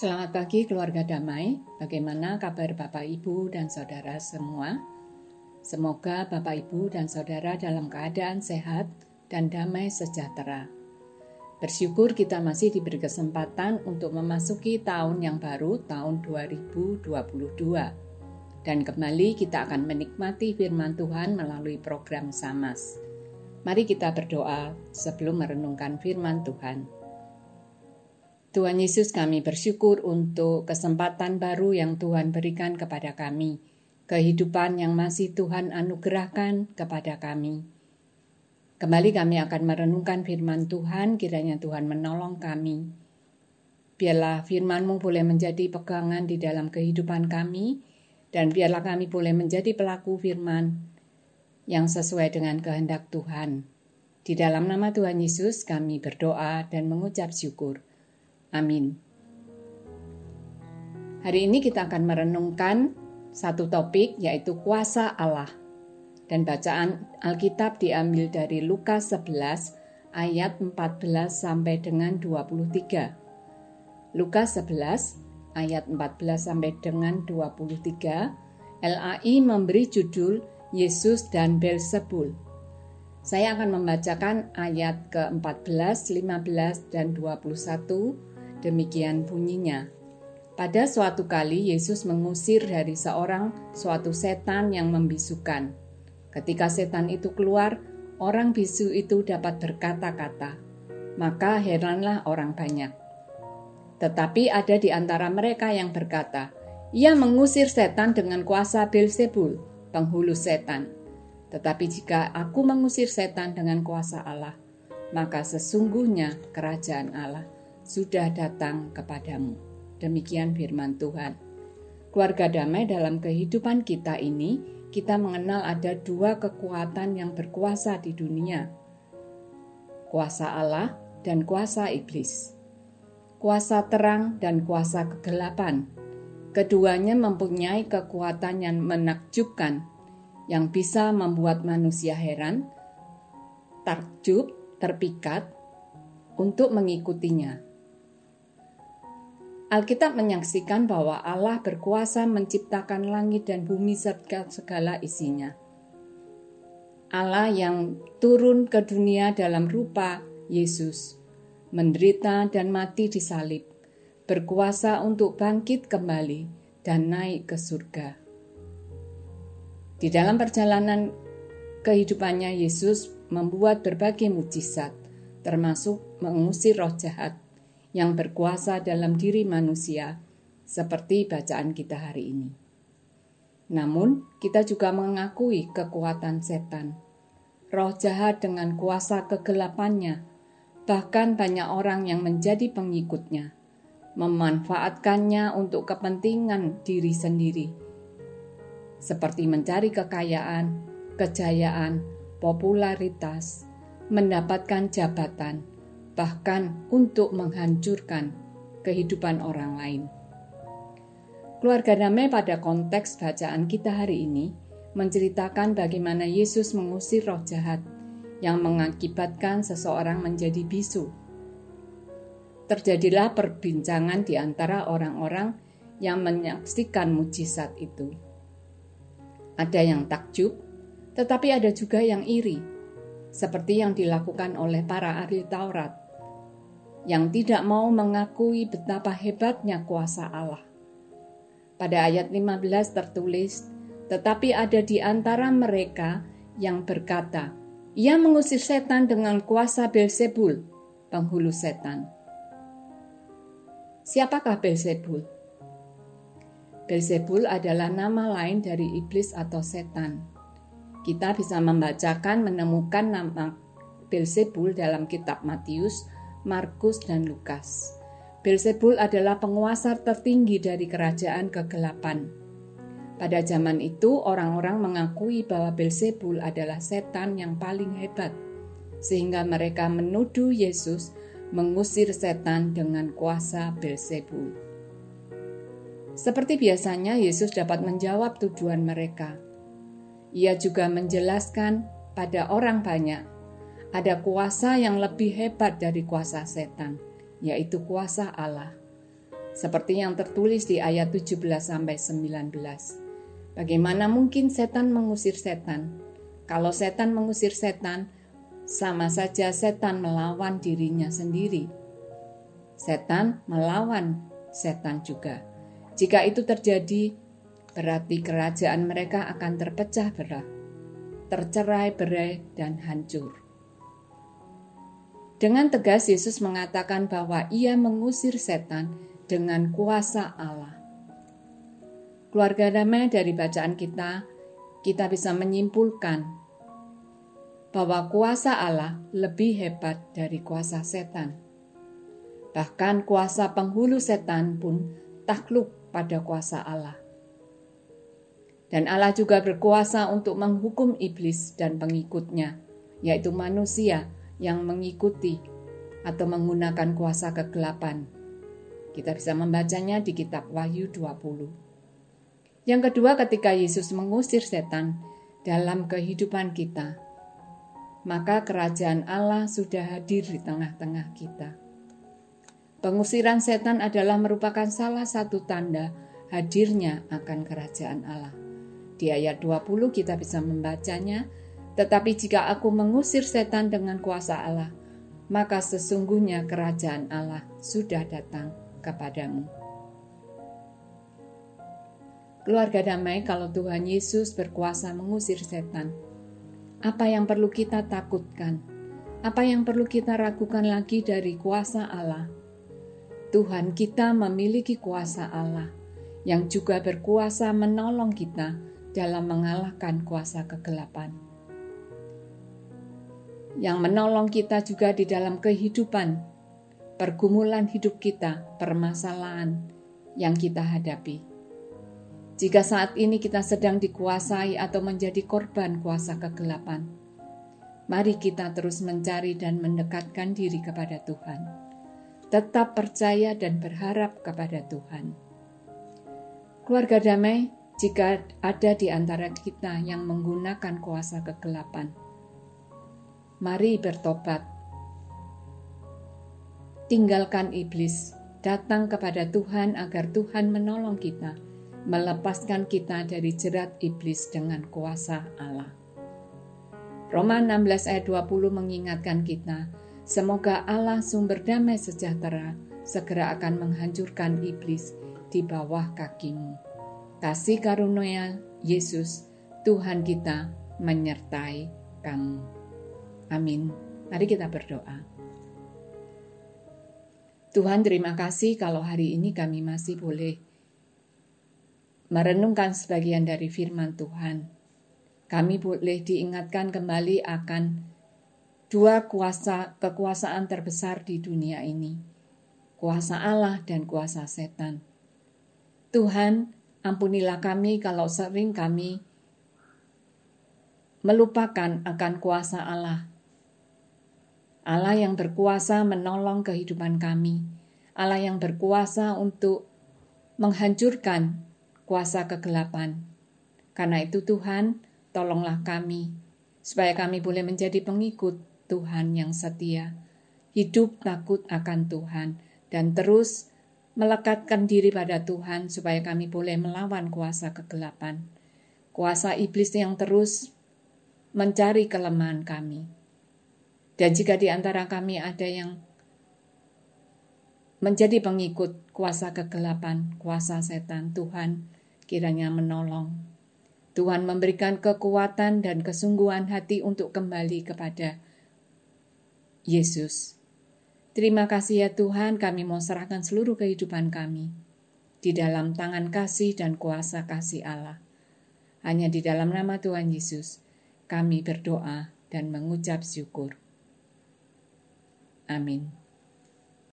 Selamat pagi keluarga damai. Bagaimana kabar Bapak Ibu dan Saudara semua? Semoga Bapak Ibu dan Saudara dalam keadaan sehat dan damai sejahtera. Bersyukur kita masih diberi kesempatan untuk memasuki tahun yang baru, tahun 2022. Dan kembali kita akan menikmati firman Tuhan melalui program Samas. Mari kita berdoa sebelum merenungkan firman Tuhan. Tuhan Yesus kami bersyukur untuk kesempatan baru yang Tuhan berikan kepada kami, kehidupan yang masih Tuhan anugerahkan kepada kami. Kembali kami akan merenungkan firman Tuhan, kiranya Tuhan menolong kami. Biarlah firman-Mu boleh menjadi pegangan di dalam kehidupan kami, dan biarlah kami boleh menjadi pelaku firman yang sesuai dengan kehendak Tuhan. Di dalam nama Tuhan Yesus kami berdoa dan mengucap syukur. Amin. Hari ini kita akan merenungkan satu topik yaitu kuasa Allah. Dan bacaan Alkitab diambil dari Lukas 11 ayat 14 sampai dengan 23. Lukas 11 ayat 14 sampai dengan 23 LAI memberi judul Yesus dan Belzebul. Saya akan membacakan ayat ke-14, 15, dan 21 Demikian bunyinya. Pada suatu kali Yesus mengusir dari seorang suatu setan yang membisukan. Ketika setan itu keluar, orang bisu itu dapat berkata-kata. Maka heranlah orang banyak. Tetapi ada di antara mereka yang berkata, ia mengusir setan dengan kuasa Belzebul, penghulu setan. Tetapi jika aku mengusir setan dengan kuasa Allah, maka sesungguhnya kerajaan Allah sudah datang kepadamu. Demikian firman Tuhan. Keluarga damai dalam kehidupan kita ini, kita mengenal ada dua kekuatan yang berkuasa di dunia. Kuasa Allah dan kuasa iblis. Kuasa terang dan kuasa kegelapan. Keduanya mempunyai kekuatan yang menakjubkan, yang bisa membuat manusia heran, takjub, terpikat, untuk mengikutinya. Alkitab menyaksikan bahwa Allah berkuasa menciptakan langit dan bumi serta segala isinya. Allah yang turun ke dunia dalam rupa Yesus, menderita dan mati di salib, berkuasa untuk bangkit kembali dan naik ke surga. Di dalam perjalanan kehidupannya, Yesus membuat berbagai mujizat, termasuk mengusir roh jahat yang berkuasa dalam diri manusia, seperti bacaan kita hari ini. Namun, kita juga mengakui kekuatan setan, roh jahat dengan kuasa kegelapannya, bahkan banyak orang yang menjadi pengikutnya, memanfaatkannya untuk kepentingan diri sendiri, seperti mencari kekayaan, kejayaan, popularitas, mendapatkan jabatan, bahkan untuk menghancurkan kehidupan orang lain. Keluarga damai pada konteks bacaan kita hari ini menceritakan bagaimana Yesus mengusir roh jahat yang mengakibatkan seseorang menjadi bisu. Terjadilah perbincangan di antara orang-orang yang menyaksikan mujizat itu. Ada yang takjub, tetapi ada juga yang iri, seperti yang dilakukan oleh para ahli Taurat yang tidak mau mengakui betapa hebatnya kuasa Allah. Pada ayat 15 tertulis, tetapi ada di antara mereka yang berkata, ia mengusir setan dengan kuasa Belzebul, penghulu setan. Siapakah Belzebul? Belzebul adalah nama lain dari iblis atau setan. Kita bisa membacakan menemukan nama Belzebul dalam kitab Matius Markus, dan Lukas. Belzebul adalah penguasa tertinggi dari kerajaan kegelapan. Pada zaman itu, orang-orang mengakui bahwa Belzebul adalah setan yang paling hebat, sehingga mereka menuduh Yesus mengusir setan dengan kuasa Belzebul. Seperti biasanya, Yesus dapat menjawab tujuan mereka. Ia juga menjelaskan pada orang banyak ada kuasa yang lebih hebat dari kuasa setan, yaitu kuasa Allah. seperti yang tertulis di ayat 17 sampai 19. Bagaimana mungkin setan mengusir setan? Kalau setan mengusir setan, sama saja setan melawan dirinya sendiri. Setan melawan setan juga. Jika itu terjadi, berarti kerajaan mereka akan terpecah belah, tercerai berai, dan hancur. Dengan tegas Yesus mengatakan bahwa ia mengusir setan dengan kuasa Allah. Keluarga damai dari bacaan kita, kita bisa menyimpulkan bahwa kuasa Allah lebih hebat dari kuasa setan. Bahkan kuasa penghulu setan pun takluk pada kuasa Allah. Dan Allah juga berkuasa untuk menghukum iblis dan pengikutnya, yaitu manusia yang mengikuti atau menggunakan kuasa kegelapan. Kita bisa membacanya di kitab Wahyu 20. Yang kedua ketika Yesus mengusir setan dalam kehidupan kita, maka kerajaan Allah sudah hadir di tengah-tengah kita. Pengusiran setan adalah merupakan salah satu tanda hadirnya akan kerajaan Allah. Di ayat 20 kita bisa membacanya, tetapi jika aku mengusir setan dengan kuasa Allah, maka sesungguhnya kerajaan Allah sudah datang kepadamu. Keluarga damai, kalau Tuhan Yesus berkuasa mengusir setan, apa yang perlu kita takutkan? Apa yang perlu kita ragukan lagi dari kuasa Allah? Tuhan kita memiliki kuasa Allah yang juga berkuasa menolong kita dalam mengalahkan kuasa kegelapan yang menolong kita juga di dalam kehidupan, pergumulan hidup kita, permasalahan yang kita hadapi. Jika saat ini kita sedang dikuasai atau menjadi korban kuasa kegelapan, mari kita terus mencari dan mendekatkan diri kepada Tuhan. Tetap percaya dan berharap kepada Tuhan. Keluarga damai, jika ada di antara kita yang menggunakan kuasa kegelapan, mari bertobat. Tinggalkan iblis, datang kepada Tuhan agar Tuhan menolong kita, melepaskan kita dari jerat iblis dengan kuasa Allah. Roma 16 ayat 20 mengingatkan kita, semoga Allah sumber damai sejahtera segera akan menghancurkan iblis di bawah kakimu. Kasih karunia Yesus, Tuhan kita menyertai kamu. Amin. Mari kita berdoa. Tuhan terima kasih kalau hari ini kami masih boleh merenungkan sebagian dari firman Tuhan. Kami boleh diingatkan kembali akan dua kuasa kekuasaan terbesar di dunia ini. Kuasa Allah dan kuasa setan. Tuhan, ampunilah kami kalau sering kami melupakan akan kuasa Allah Allah yang berkuasa menolong kehidupan kami, Allah yang berkuasa untuk menghancurkan kuasa kegelapan. Karena itu Tuhan, tolonglah kami, supaya kami boleh menjadi pengikut Tuhan yang setia, hidup takut akan Tuhan, dan terus melekatkan diri pada Tuhan supaya kami boleh melawan kuasa kegelapan, kuasa iblis yang terus mencari kelemahan kami. Dan jika di antara kami ada yang menjadi pengikut kuasa kegelapan, kuasa setan, Tuhan kiranya menolong. Tuhan memberikan kekuatan dan kesungguhan hati untuk kembali kepada Yesus. Terima kasih ya Tuhan, kami mau serahkan seluruh kehidupan kami di dalam tangan kasih dan kuasa kasih Allah. Hanya di dalam nama Tuhan Yesus, kami berdoa dan mengucap syukur. Amin.